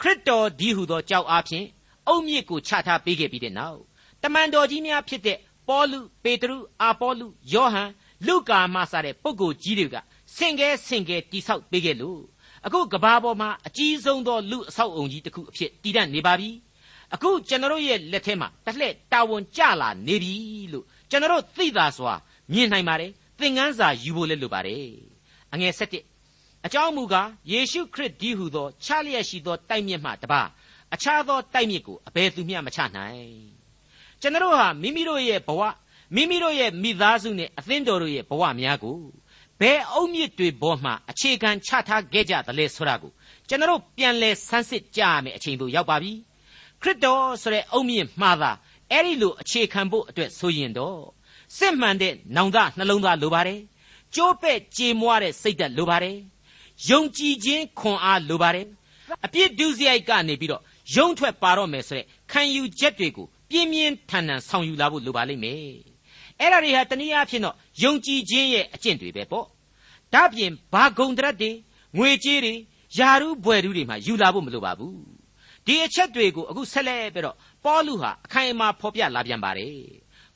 ခရစ်တော်ဒီဟုသောကြောက်အားဖြင့်အုတ်မြစ်ကိုချထားပေးခဲ့ပြီးတဲ့နောက်တမန်တော်ကြီးများဖြစ်တဲ့ ပေါလုပေတရုအာပေါလုယောဟန်လုကာမစတဲ့ပုဂ္ဂိုလ်ကြီးတွေကဆင်ကဲဆင်ကဲတိဆောက်ပေးခဲ့လို့အခုကဘာပေါ်မှာအကြီးဆုံးသောလူအဆောက်အုံကြီးတစ်ခုအဖြစ်တည်တတ်နေပါပြီအခုကျွန်တော်ရဲ့လက်ထဲမှာတစ်လှည့်တာဝန်ကျလာနေပြီလို့ကျွန်တော်သိသာစွာမြင်နိုင်ပါတယ်သင်ခန်းစာယူဖို့လည်းလိုပါတယ်အငယ်၁၁အကြောင်းမူကားယေရှုခရစ်ဒီဟုသော ချလျက်ရှိသောတိုက်မြစ်မှတပါအခြားသောတိုက်မြစ်ကိုအဘယ်သူမျှမချနိုင် ကျွန်တော်ဟာမိမိတို့ရဲ့ဘဝမိမိတို့ရဲ့မိသားစုနဲ့အသင်းတော်တို့ရဲ့ဘဝများကိုဘယ်အုတ်မြစ်တွေပေါ်မှာအခြေခံချထားခဲ့ကြသလဲဆိုတာကိုကျွန်တော်ပြန်လဲဆန်းစစ်ကြရမယ်အချိန်တို့ရောက်ပါပြီခရစ်တော်ဆိုတဲ့အုတ်မြစ်မှားတာအဲ့ဒီလိုအခြေခံဖို့အတွက်ဆိုရင်တော့စစ်မှန်တဲ့နောင်တနှလုံးသားလိုပါတယ်ကြိုးပဲ့ကြေမွားတဲ့စိတ်ဓာတ်လိုပါတယ်ယုံကြည်ခြင်းခွန်အားလိုပါတယ်အပြစ်ဒုစရိုက်ကနေပြီးတော့ယုံထွက်ပါတော့မယ်ဆိုတဲ့ခံယူချက်တွေကို ပြင်းပြင်းထန်ထန်ဆောင်ယူလာဖို့လိုပါလိမ့်မယ်အဲ့ဒါတွေဟာတနည်းအားဖြင့်တော့ယုံကြည်ခြင်းရဲ့အကျင့်တွေပဲပေါ့ဒါပြင်ဘာဂုံတရက်တွေငွေကြေးတွေယာရုဘွယ်ရုတွေမှာယူလာဖို့မလိုပါဘူးဒီအချက်တွေကိုအခုဆက်လက်ပြီးတော့ပေါလုဟာအခိုင်အမာဖော်ပြလာပြန်ပါတယ်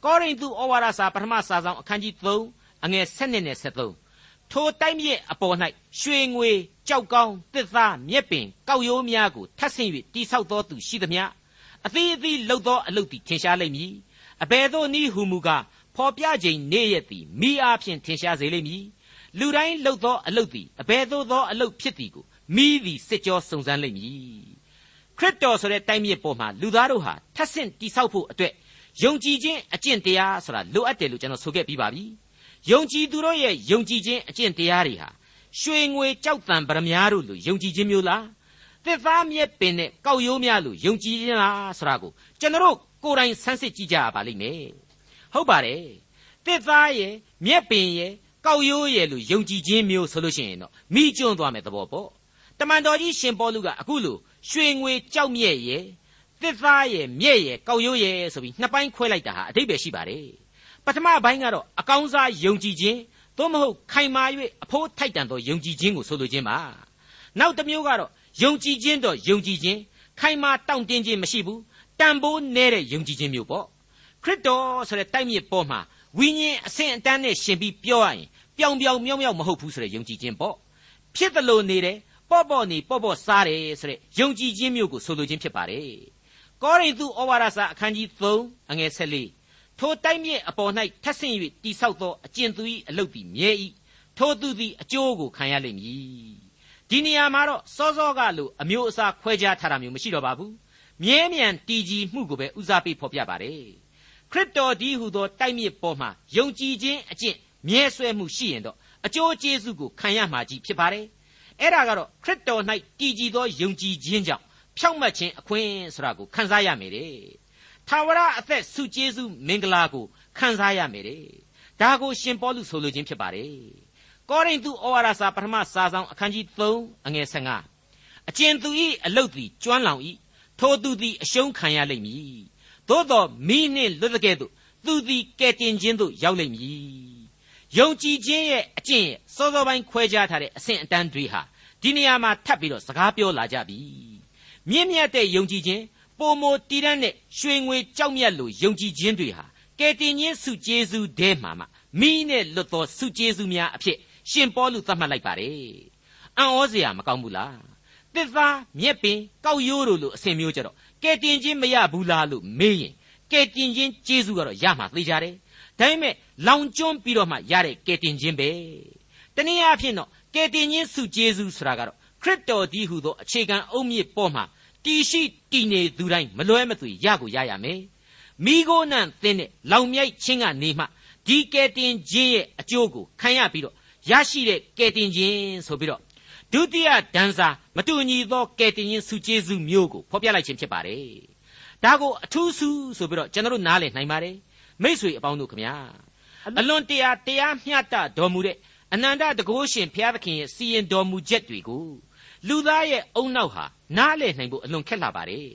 ကောရိန္သုဩဝါဒစာပထမစာဆောင်အခန်းကြီး3အငယ်7နဲ့73ထိုတိုက်မြစ်အပေါ်၌ရွှေငွေကြောက်ကောင်းတစ်သားမြက်ပင်ကောက်ရိုးများကိုထပ်ဆင့်၍တိဆောက်သောသူရှိသမျှ အသီးအသီးလှုပ်သောအလုပ်သည်ထင်ရှားလိမ့်မည်အဘယ်သို့နည်းဟုမူကားဖော်ပြခြင်းနေ့ရက်သည်မိအားဖြင့်ထင်ရှားစေလိမ့်မည်လူတိုင်းလှုပ်သောအလုပ်သည်အဘယ်သို့သောအလုပ်ဖြစ်သည်ကိုမိသည်စစ်ကြောစုံစမ်းလိမ့်မည်ခရစ်တော်ဆိုတဲ့တိုင်းမြစ်ပေါ်မှာလူသားတို့ဟာထပ်ဆင့်တိဆောက်ဖို့အတွက်ယုံကြည်ခြင်းအကျင့်တရားဆိုတာလိုအပ်တယ်လို့ကျွန်တော်ဆိုခဲ့ပြီးပါပြီယုံကြည်သူတို့ရဲ့ယုံကြည်ခြင်းအကျင့်တရားတွေဟာရွှေငွေကြောက်တံပရမများတို့လိုယုံကြည်ခြင်းမျိုးလား သစ်သားမြက်ပင်နဲ့ကောက်ရိုးများလိုယုံကြည်ခြင်းလားဆိုတာကိုကျွန်တော်ကိုယ်တိုင်ဆန်းစစ်ကြည့်ကြရပါလိမ့်မယ်ဟုတ်ပါတယ်သစ်သားရဲ့မြက်ပင်ရဲ့ကောက်ရိုးရဲ့လိုယုံကြည်ခြင်းမျိုးဆိုလို့ရှိရင်တော့မိကျွန်းသွားမယ်သဘောပေါ့တမန်တော်ကြီးရှင်ပေါလုကအခုလိုရွှေငွေကြောက်မြက်ရဲ့သစ်သားရဲ့မြက်ရဲ့ကောက်ရိုးရဲ့ဆိုပြီးနှစ်ပိုင်းခွဲလိုက်တာဟာအတိတ်ပဲရှိပါတယ်ပထမပိုင်းကတော့အကောင်းစားယုံကြည်ခြင်းသို့မဟုတ်ခိုင်မာ၍အဖို့ထိုက်တန်သောယုံကြည်ခြင်းကိုဆိုလိုခြင်းပါနောက်တစ်မျိုးကတော့ ယုံကြည်ခြင်းတော့ယုံကြည်ခြင်းခိုင်မာတောင့်တင်းခြင်းမရှိဘူးတန်ဖိုးနည်းတဲ့ယုံကြည်ခြင်းမျိုးပေါ့ခရစ်တော်ဆိုတဲ့တိုက်မြစ်ပေါ်မှာဝိညာဉ်အဆင့်အတန်းနဲ့ရှင်ပြီးပြောရရင်ပြောင်ပြောင်မြောက်မြောက်မဟုတ်ဘူးဆိုတဲ့ယုံကြည်ခြင်းပေါ့ဖြစ်တယ်လို့နေတယ်ပေါ့ပေါ့နေပေါ့ပေါ့စားတယ်ဆိုတဲ့ယုံကြည်ခြင်းမျိုးကိုဆိုလိုခြင်းဖြစ်ပါတယ်ကောရိန္သုဩဝါဒစာအခန်းကြီး3အငယ်14ထိုတိုက်မြစ်အပေါ်၌ထပ်ဆင့်၍တိဆောက်သောအကျင့်သူ၏အလုတ်သည်မြဲ၏ထိုသူသည်အကျိုးကိုခံရလိမ့်မည် ဒီနေရာမှာတော့စောစောကလိုအမျိုးအစားခွဲခြားထားတာမျိုးမရှိတော့ပါဘူးမြဲမြံတည်ကြည်မှုကိုပဲဦးစားပေးဖော်ပြပါတယ်ခရစ်တော်ဒီဟုသောတိုက်မြစ်ပေါ်မှာယုံကြည်ခြင်းအကျင့်မြဲဆွဲမှုရှိရင်တော့အကျိုးကျေးဇူးကိုခံရမှာကြီးဖြစ်ပါတယ်အဲ့ဒါကတော့ခရစ်တော်၌တည်ကြည်သောယုံကြည်ခြင်းကြောင့်ဖြောင့်မတ်ခြင်းအခွင့်ဆိုတာကိုခံစားရမယ်တဲ့ထာဝရအသက်ဆုကျေးဇူးမင်္ဂလာကိုခံစားရမယ်တဲ့ဒါကိုရှင်ပေါလုဆိုလိုခြင်းဖြစ်ပါတယ် ကောရိန္သုဩဝါဒစာပထမစာဆောင်အခန်းကြီး3အငယ်15အကျဉ်သူ၏အလုတ်သည်ကျွမ်းလောင်၏ထိုသူသည်အရှုံးခံရလိမ့်မည်သို့သောမိနှင့်လွတ်တဲ့ကဲ့သို့သူသည်ကဲ့တင်ခြင်းသို့ရောက်လိမ့်မည်ယုံကြည်ခြင်းရဲ့အကျင့်ရဲ့စောစောပိုင်းခွဲခြားထားတဲ့အဆင့်အတန်းတွေဟာဒီနေရာမှာထပ်ပြီးတော့စကားပြောလာကြပြီမြင့်မြတ်တဲ့ယုံကြည်ခြင်းပုံမတည်တတ်တဲ့ရွှေငွေကြောက်မြတ်လိုယုံကြည်ခြင်းတွေဟာကယ်တင်ခြင်းစုကျေးဇူးတဲမှာမှမိနဲ့လွတ်သောစုကျေးဇူးများအဖြစ် ရှင်ပေါလုသတ်မှတ်လိုက်ပါတယ်အံ့ဩစရာမကောင်းဘူးလားတစ်သားမြက်ပင်ကောက်ရိုးတို့လိုအစဉ်မျိုးကြတော့ကယ်တင်ခြင်းမရဘူးလားလို့မေးရင်ကယ်တင်ခြင်းကျေးဇူးကတော့ရမှာသိကြတယ်ဒါပေမဲ့လောင်ကျွမ်းပြီးတော့မှရတဲ့ကယ်တင်ခြင်းပဲတနည်းအားဖြင့်တော့ကယ်တင်ခြင်းစုကျေးဇူးဆိုတာကတော့ခရစ်တော်ဒီဟုသောအခြေခံအုတ်မြစ်ပေါ်မှာတည်ရှိတည်နေသူတိုင်းမလွဲမသွေရကိုရရမယ်မိโกနန့်သင်းတဲ့လောင်မြိုက်ချင်းကနေမှဒီကယ်တင်ခြင်းရဲ့အကျိုးကိုခံရပြီးတော့ ရရှိတဲ့ကယ်တင်ခြင်းဆိုပြီးတော့ဒုတိယဒန်းစာမတူညီသောကယ်တင်ခြင်းစုကျေးဇူးမျိုးကိုဖော်ပြလိုက်ခြင်းဖြစ်ပါတယ်ဒါကိုအထူးစုဆိုပြီးတော့ကျွန်တော်တို့နားလည်နိုင်ပါတယ်မိษွေအပေါင်းတို့ခမညာအလွန်တရာတရားမျှတတော်မူတဲ့အနန္တတကုရှင်ဘုရားသခင်ရဲ့စီရင်တော်မူချက်တွေကိုလူသားရဲ့အုံနောက်ဟာနားလည်နိုင်ဖို့အလွန်ခက်လာပါတယ်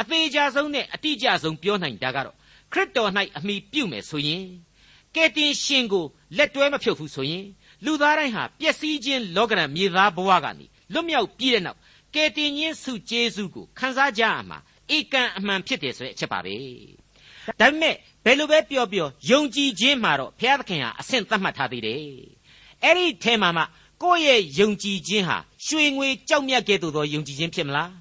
အသေးချာဆုံးနဲ့အတိအကျဆုံးပြောနိုင်တာကတော့ခရစ်တော်၌အမိပြုမယ်ဆိုရင်ကယ်တင်ရှင်ကိုလက်တွဲမဖြုတ်ဘူးဆိုရင် လူသားတိုင်းဟာပျက်စီးခြင်းလောကရန်မြေသားဘဝကနေလွတ်မြောက်ပြီးတဲ့နောက်ကယ်တင်ခြင်းစုကျေးဇူးကိုခံစားကြရမှာဧကန်အမှန်ဖြစ်တယ်ဆိုတဲ့အချက်ပါပဲဒါပေမဲ့ဘယ်လိုပဲပြောပြောယုံကြည်ခြင်းမှာတော့ဘုရားသခင်ဟာအဆင့်သတ်မှတ်ထားသေးတယ်အဲ့ဒီထဲမှာမှကိုယ့်ရဲ့ယုံကြည်ခြင်းဟာရွှေငွေကြောက်မြတ်ကဲ့သို့သောယုံကြည်ခြင်းဖြစ်မလား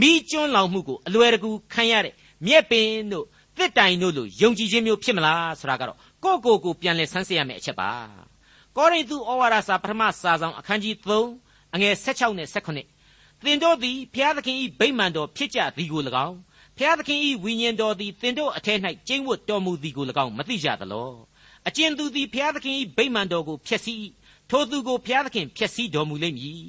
မိကျွန်းလောင်မှုကိုအလွယ်တကူခံရတဲ့မြက်ပင်တို့သစ်တိုင်တို့လိုယုံကြည်ခြင်းမျိုးဖြစ်မလားဆိုတာကတော့ကိုယ့်ကိုယ်ကိုပြန်လဲဆန်းစစ်ရမယ့်အချက်ပါ ကောရိန္သုဩဝါဒစာပထမစာဆောင်အခန်းကြီး3အငယ်16နဲ့18သင်တို့သည်ဘုရားသခင်၏ဗိမာန်တော်ဖြစ်ကြသည်ကို၎င်းဖျားသခင်ဤဝိညာဉ်တော်သည်သင်တို့အထက်၌ကျင့်ဝတ်တော်မူသည်ကို၎င်းမသိကြသလောအကျဉ်သူသည်ဖျားသခင်ဤဗိမာန်တော်ကိုဖျက်ဆီးထိုသူကိုဖျားသခင်ဖျက်ဆီးတော်မူလိမ့်မည်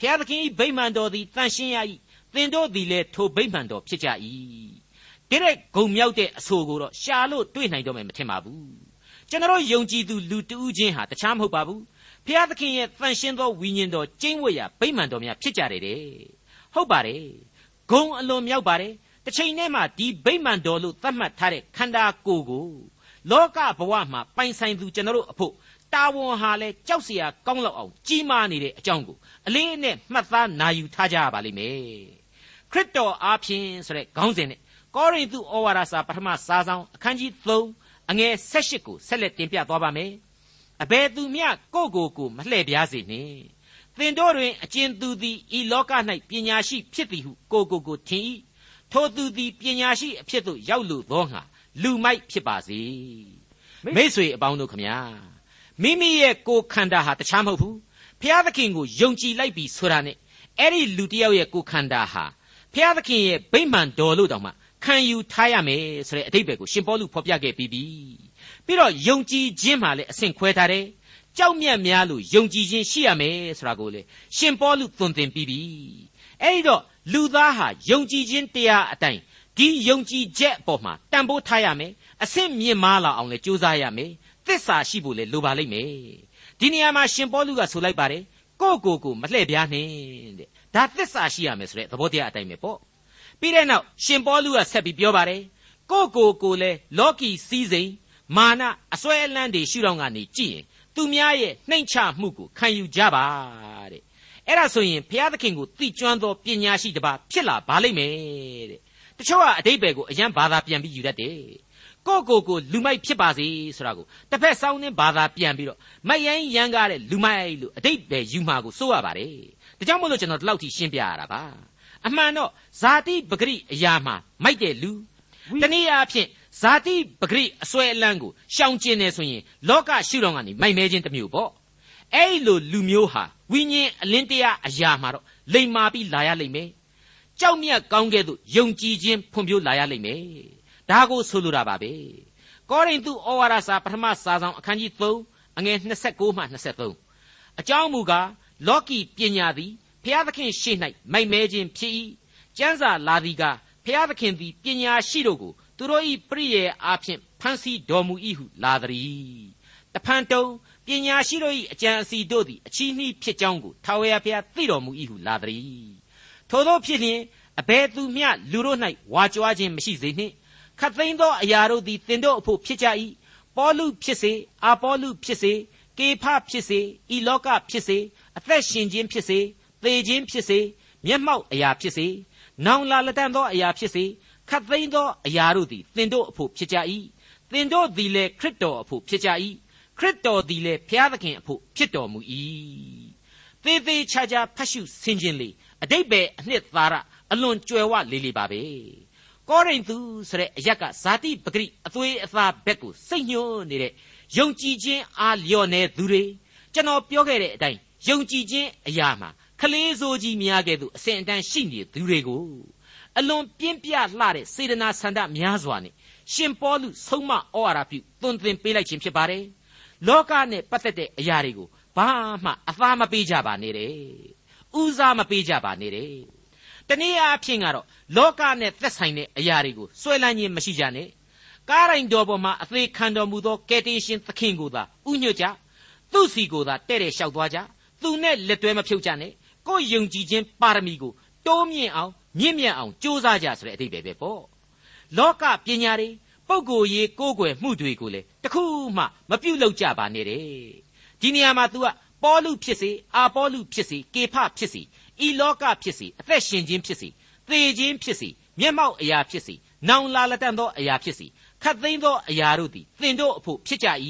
ဖျားသခင်ဤဗိမာန်တော်သည်တန်ရှင်းရ၏သင်တို့သည်လည်းထိုဗိမာန်တော်ဖြစ်ကြ၏တဲ့တဲ့ဂုံမြောက်တဲ့အဆိုကိုတော့ရှာလို့တွေ့နိုင်တော့မယ်မထင်ပါဘူး ကျွန်တော်ယုံကြည်သူလူတဦးချင်းဟာတခြားမဟုတ်ပါဘူးဖျားသခင်ရဲ့တန်ရှင်းသောဝိညာဉ်တော်ကျင့်ဝတ်ရာဗိမာန်တော်များဖြစ်ကြတယ်တဲ့ဟုတ်ပါတယ်ဂုံအလွန်မြောက်ပါတယ်တစ်ချိန်တည်းမှာဒီဗိမာန်တော်လို့သတ်မှတ်ထားတဲ့ခန္ဓာကိုယ်ကိုလောကဘဝမှာပိုင်ဆိုင်သူကျွန်တော်တို့အဖို့တာဝန်ဟာလဲကြောက်เสียကောင်းလောက်အောင်ကြီးမားနေတဲ့အကြောင်းကိုအလေးနဲ့မှတ်သားနာယူထားကြရပါလိမ့်မယ်ခရစ်တော်အားဖြင့်ဆိုတဲ့ခေါင်းစဉ်နဲ့ကောရိန္သုဩဝါဒစာပထမစာဆောင်အခန်းကြီး3 အငယ်18ကိုဆက်လက်တင်ပြသွားပါမယ်အဘယ်သူမျှကိုယ့်ကိုယ်ကိုမလှည့်ပြားစေနှင့်သင်တို့တွင်အကျဉ်သူသည်ဤလောက၌ပညာရှိဖြစ်သည်ဟုကိုကိုကိုထင်၏ထိုသူသည်ပညာရှိအဖြစ်သို့ရောက်လိုသောငါလူမိုက်ဖြစ်ပါစေမိษွေအပေါင်းတို့ခမညာမိမိရဲ့ကိုယ်ခန္ဓာဟာတခြားမဟုတ်ဘူးဖျားသခင်ကိုယုံကြည်လိုက်ပြီဆိုတာနဲ့အဲ့ဒီလူတယောက်ရဲ့ကိုယ်ခန္ဓာဟာဖျားသခင်ရဲ့ဗိမာန်တော်လို့တောင်မှ ခံယူထားရမယ်ဆိုတဲ့အတိတ်ပဲကိုရှင်ပေါလုဖော်ပြခဲ့ပြီးပြီပြီးတော့ယုံကြည်ခြင်းမှာလည်းအဆင့်ခွဲထားတယ်ကြောက်မြတ်များလို့ယုံကြည်ခြင်းရှိရမယ်ဆိုတာကိုလေရှင်ပေါလုသွန်သင်ပြီးပြီအဲ့ဒီတော့လူသားဟာယုံကြည်ခြင်းတရားအတိုင်းဒီယုံကြည်ချက်အပေါ်မှာတန်ဖိုးထားရမယ်အဆင့်မြင့်မားလာအောင်လည်းကြိုးစားရမယ်သစ္စာရှိဖို့လည်းလိုပါလိမ့်မယ်ဒီနေရာမှာရှင်ပေါလုကဆိုလိုက်ပါတယ်ကိုကိုကိုမလှည့်ပြားနဲ့တဲ့ဒါသစ္စာရှိရမယ်ဆိုတဲ့သဘောတရားအတိုင်းပဲပေါ့ ပြီးတဲ့နောက်ရှင်ပေါလုကဆက်ပြီးပြောပါတယ်ကိုကိုကိုလည်းလောကီစည်းစိမ်မာနအစွဲအလန်းတွေရှုထောင့်ကနေကြည့်ရင်သူများရဲ့နှိမ်ချမှုကိုခံယူကြပါတဲ့အဲ့ဒါဆိုရင်ဘုရားသခင်ကိုသိကျွမ်းသောပညာရှိတစ်ပါးဖြစ်လာပါလိမ့်မယ်တဲ့တချို့ကအတိတ်ဘယ်ကိုအရန်ဘာသာပြန်ပြီးယူတတ်တယ်ကိုကိုကိုလူမိုက်ဖြစ်ပါစေဆိုတာကိုတစ်ဖက်စောင်းနှင်းဘာသာပြန်ပြီးတော့မိုက်ရိုင်းရမ်းကားတဲ့လူမိုက်လို့အတိတ်ပဲယူမှာကိုစိုးရပါတယ်ဒါကြောင့်မို့လို့ကျွန်တော်ဒီလောက်ထိရှင်းပြရတာပါ အမှန်တော့ဇာတိပဂရိအရာမှာမိုက်တဲ့လူတနည်းအားဖြင့်ဇဇာတိပဂရိအစွဲအလန်းကိုရှောင်ကျင်နေဆိုရင်လောကရှုထောင့်ကနေမိုက်မဲခြင်းတစ်မျိုးပေါ့အဲ့လိုလူမျိုးဟာဝိညာဉ်အလင်းတရားအရာမှာတော့လိမ်မာပြီးလာရလိမ့်မယ်ကြောက်မြတ်ကောင်းကဲ့သို့ယုံကြည်ခြင်းဖွံ့ဖြိုးလာရလိမ့်မယ်ဒါကိုဆိုလိုတာပါပဲကောရိန္သုဩဝါဒစာပထမစာဆောင်အခန်းကြီး3အငယ်26မှ23အကြောင်းမူကားလောကီပညာသည် ဖျားသခင်ရှေ့၌မိုက်မဲခြင်းဖြစ်၏ကျမ်းစာလာသည်ကဖျားသခင်သည်ပညာရှိတို့ကိုသူတို့၏ပရိယေအားဖြင့်ဖန်ဆီးတော်မူ၏ဟုလာသည်တဖန်တုံပညာရှိတို့၏အကြံအစီတို့သည်အချီးနှီးဖြစ်ကြောင်းကိုထာဝရဘုရားသိတော်မူ၏ဟုလာသည်ထို့သောဖြစ်လျင်အဘယ်သူမျှလူတို့၌ဝါကြွားခြင်းမရှိစေနှင့်ခတ်သိမ်းသောအရာတို့သည်သင်တို့အဖို့ဖြစ်ကြ၏ပေါလုဖြစ်စေအာပေါလုဖြစ်စေကေဖဖြစ်စေဤလောကဖြစ်စေအသက်ရှင်ခြင်းဖြစ်စေ သေခြင်းဖြစ်စေမျက်မှောက်အရာဖြစ်စေနောင်လာလက်တန်သောအရာဖြစ်စေခတ်သိမ်းသောအရာတို့သည်သင်တို့အဖို့ဖြစ်ကြ၏သင်တို့သည်လည်းခရစ်တော်အဖို့ဖြစ်ကြ၏ခရစ်တော်သည်လည်းဘုရားသခင်အဖို့ဖြစ်တော်မူ၏သေသေးချာချာဖတ်ရှုဆင်ခြင်လေအတိတ်ပဲအနှစ်သာရအလွန်ကြွယ်ဝလေးလေးပါပဲကောရိန္သုဆိုတဲ့အရက်ကဇာတိပဂရိအသွေးအသားဘက်ကိုစိတ်ညှိုးနေတဲ့ယုံကြည်ခြင်းအားလျော့နေသူတွေကျွန်တော်ပြောခဲ့တဲ့အတိုင်းယုံကြည်ခြင်းအရာမှာ ခလေးစိုးကြီးများကဲ့သို့အစဉ်အတန်းရှိနေသူတွေကိုအလွန်ပြင်းပြလှတဲ့စေတနာဆန္ဒများစွာနဲ့ရှင်ပေါလုဆုံးမဩဝါဒပြုသွန်သင်ပေးလိုက်ခြင်းဖြစ်ပါတယ်လောကနဲ့ပတ်သက်တဲ့အရာတွေကိုဘာမှအသားမပေးကြပါနဲ့တဲ့ဦးစားမပေးကြပါနဲ့တဲ့တနည်းအားဖြင့်ကတော့လောကနဲ့သက်ဆိုင်တဲ့အရာတွေကိုစွဲလန်းခြင်းမရှိကြနဲ့ကားရိုင်တော်ပေါ်မှာအသေးခံတော်မူသောကယ်တင်ရှင်သခင်ကိုသာဥညွတ်ကြသူ့စီကိုသာတဲ့တဲ့လျှောက်သွားကြသူနဲ့လက်တွဲမဖြုတ်ကြနဲ့ ကိုယ်ယုံကြည်ခြင်းပါရမီကိုတိုးမြင့်အောင်မြင့်မြတ်အောင်ကြိုးစားကြဆိုတဲ့အဓိပ္ပာယ်ပဲပေါ့လောကပညာတွေပုဂ္ဂိုလ်ရေးကိုးကွယ်မှုတွေကိုလေတခုမှမပြုတ်လောက်ကြပါနဲ့တဲ့ဒီနေရာမှာ तू ကပေါလုဖြစ်စေအာပေါလုဖြစ်စေကေဖဖြစ်စေဤလောကဖြစ်စေအသက်ရှင်ခြင်းဖြစ်စေသေခြင်းဖြစ်စေမျက်မှောက်အရာဖြစ်စေနောင်လာလက်တန်သောအရာဖြစ်စေခတ်သိမ်းသောအရာတို့သည်သင်တို့အဖို့ဖြစ်ကြ၏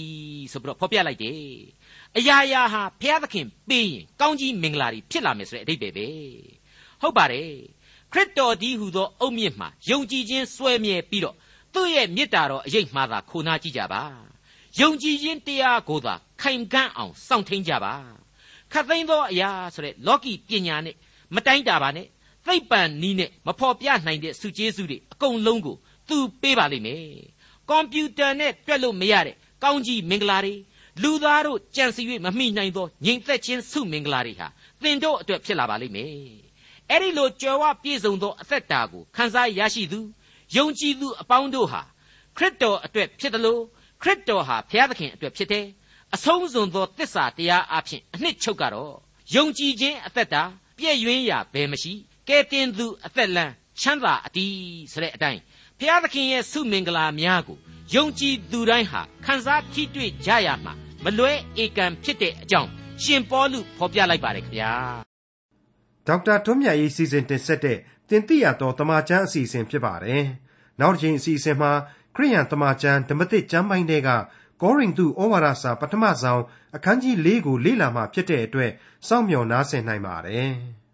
ဆိုပြီးတော့ဖော်ပြလိုက်တယ် အရာရာဟာဘုရားသခင်ပေးရင်ကောင်းကြီးမင်္ဂလာတွေဖြစ်လာမယ်ဆိုတဲ့အဓိပ္ပာယ်ပဲဟုတ်ပါတယ်ခရစ်တော်ဒီဟူသောအုတ်မြစ်မှာယုံကြည်ခြင်းစွဲမြဲပြီးတော့သူ့ရဲ့မေတ္တာတော်အရေးမှသာခိုနာကြည့်ကြပါယုံကြည်ခြင်းတရားကိုသာခိုင်ကန့်အောင်စောင့်ထိန်ကြပါခတ်သိမ်းသောအရာဆိုတဲ့လောကီပညာနဲ့မတိုင်းတာပါနဲ့သိပ္ပံနီးနဲ့မဖော်ပြနိုင်တဲ့စုကျေးစုတွေအကုန်လုံးကိုသူပေးပါလိမ့်မယ်ကွန်ပျူတာနဲ့တွက်လို့မရတဲ့ကောင်းကြီးမင်္ဂလာတွေ လူသားတို့ကြံစီ၍မမိနိုင်သောငြိမ်သက်ခြင်းစုမင်္ဂလာတွေဟာသင်တို့အတွက်ဖြစ်လာပါလိမ့်မယ်အဲ့ဒီလိုကြွယ်ဝပြည့်စုံသောအသက်တာကိုခံစားရရှိသူယုံကြည်သူအပေါင်းတို့ဟာခရစ်တော်အတွက်ဖြစ်တယ်လို့ခရစ်တော်ဟာဘုရားသခင်အတွက်ဖြစ်တယ်အဆုံးစွန်သောတစ္ဆာတရားအဖြစ်အနှစ်ချုပ်ကတော့ယုံကြည်ခြင်းအသက်တာပြည့်ရွှင်ရာဘယ်မရှိကဲတင်သူအသက်လန်းချမ်းသာအတီးဆိုတဲ့အတိုင်းဘုရားသခင်ရဲ့ဆုမင်္ဂလာများကိုယုံကြည်သူတိုင်းဟာခံစားထိတွေ့ကြရမှာ မလွဲဧကံဖြစ်တဲ့အကြောင်းရှင်ပေါလုဖော်ပြလိုက်ပါတယ်ခင်ဗျာဒေါက်တာထွန်းမြတ်ရေးစီစဉ်တင်ဆက်တဲ့တင်ပြရတော့တမချန်းအစီအစဉ်ဖြစ်ပါတယ်နောက်တစ်ချိန်အစီအစဉ်မှာခရိယန်တမချန်းဓမ္မသစ်ကျမ်းပိုင်းတွေကကောရိန္သုဩဝါဒစာပထမဆုံးအခန်းကြီး၄ကိုလေ့လာမှဖြစ်တဲ့အတွက်စောင့်မျှော်နားဆင်နိုင်ပါတယ်။